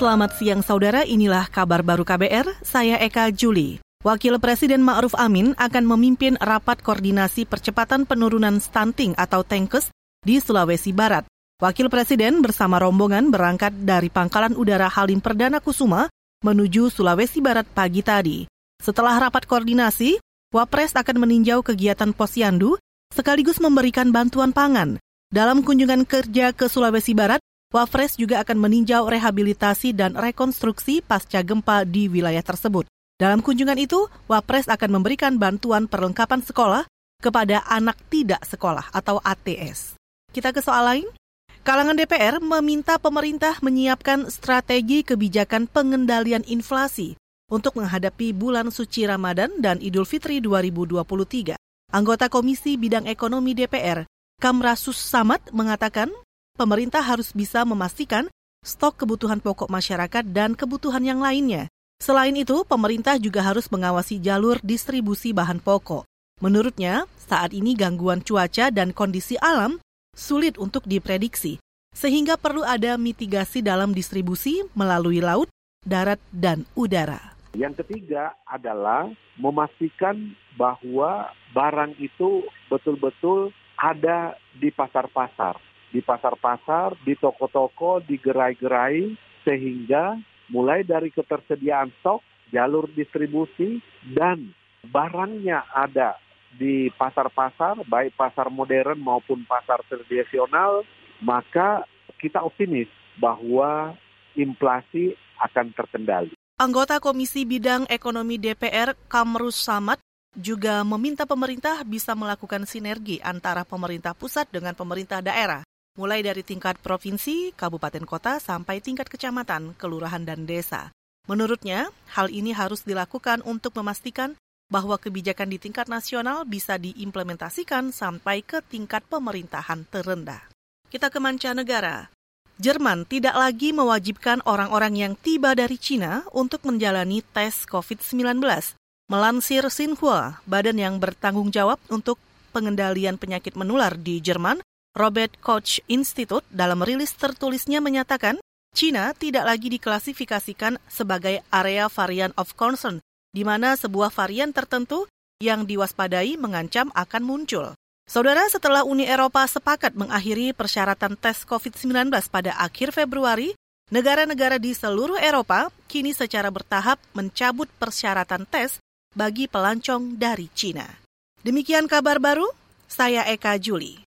Selamat siang saudara, inilah kabar baru KBR, saya Eka Juli. Wakil Presiden Ma'ruf Amin akan memimpin rapat koordinasi percepatan penurunan stunting atau TENKES di Sulawesi Barat. Wakil Presiden bersama rombongan berangkat dari Pangkalan Udara Halim Perdana Kusuma menuju Sulawesi Barat pagi tadi. Setelah rapat koordinasi, Wapres akan meninjau kegiatan Posyandu sekaligus memberikan bantuan pangan. Dalam kunjungan kerja ke Sulawesi Barat, Wapres juga akan meninjau rehabilitasi dan rekonstruksi pasca gempa di wilayah tersebut. Dalam kunjungan itu, Wapres akan memberikan bantuan perlengkapan sekolah kepada anak tidak sekolah atau ATS. Kita ke soal lain. Kalangan DPR meminta pemerintah menyiapkan strategi kebijakan pengendalian inflasi untuk menghadapi bulan suci Ramadan dan Idul Fitri 2023. Anggota Komisi Bidang Ekonomi DPR, Kamrasus Samad mengatakan pemerintah harus bisa memastikan stok kebutuhan pokok masyarakat dan kebutuhan yang lainnya. Selain itu, pemerintah juga harus mengawasi jalur distribusi bahan pokok. Menurutnya, saat ini gangguan cuaca dan kondisi alam sulit untuk diprediksi, sehingga perlu ada mitigasi dalam distribusi melalui laut, darat, dan udara. Yang ketiga adalah memastikan bahwa barang itu betul-betul ada di pasar-pasar di pasar-pasar, di toko-toko, di gerai-gerai, sehingga mulai dari ketersediaan stok, jalur distribusi, dan barangnya ada di pasar-pasar, baik pasar modern maupun pasar tradisional, maka kita optimis bahwa inflasi akan terkendali. Anggota Komisi Bidang Ekonomi DPR Kamrus Samad juga meminta pemerintah bisa melakukan sinergi antara pemerintah pusat dengan pemerintah daerah mulai dari tingkat provinsi, kabupaten kota, sampai tingkat kecamatan, kelurahan, dan desa. Menurutnya, hal ini harus dilakukan untuk memastikan bahwa kebijakan di tingkat nasional bisa diimplementasikan sampai ke tingkat pemerintahan terendah. Kita ke mancanegara. Jerman tidak lagi mewajibkan orang-orang yang tiba dari Cina untuk menjalani tes COVID-19. Melansir Xinhua, badan yang bertanggung jawab untuk pengendalian penyakit menular di Jerman, Robert Koch Institute dalam rilis tertulisnya menyatakan, China tidak lagi diklasifikasikan sebagai area varian of concern, di mana sebuah varian tertentu yang diwaspadai mengancam akan muncul. Saudara, setelah Uni Eropa sepakat mengakhiri persyaratan tes COVID-19 pada akhir Februari, negara-negara di seluruh Eropa kini secara bertahap mencabut persyaratan tes bagi pelancong dari China. Demikian kabar baru, saya Eka Juli.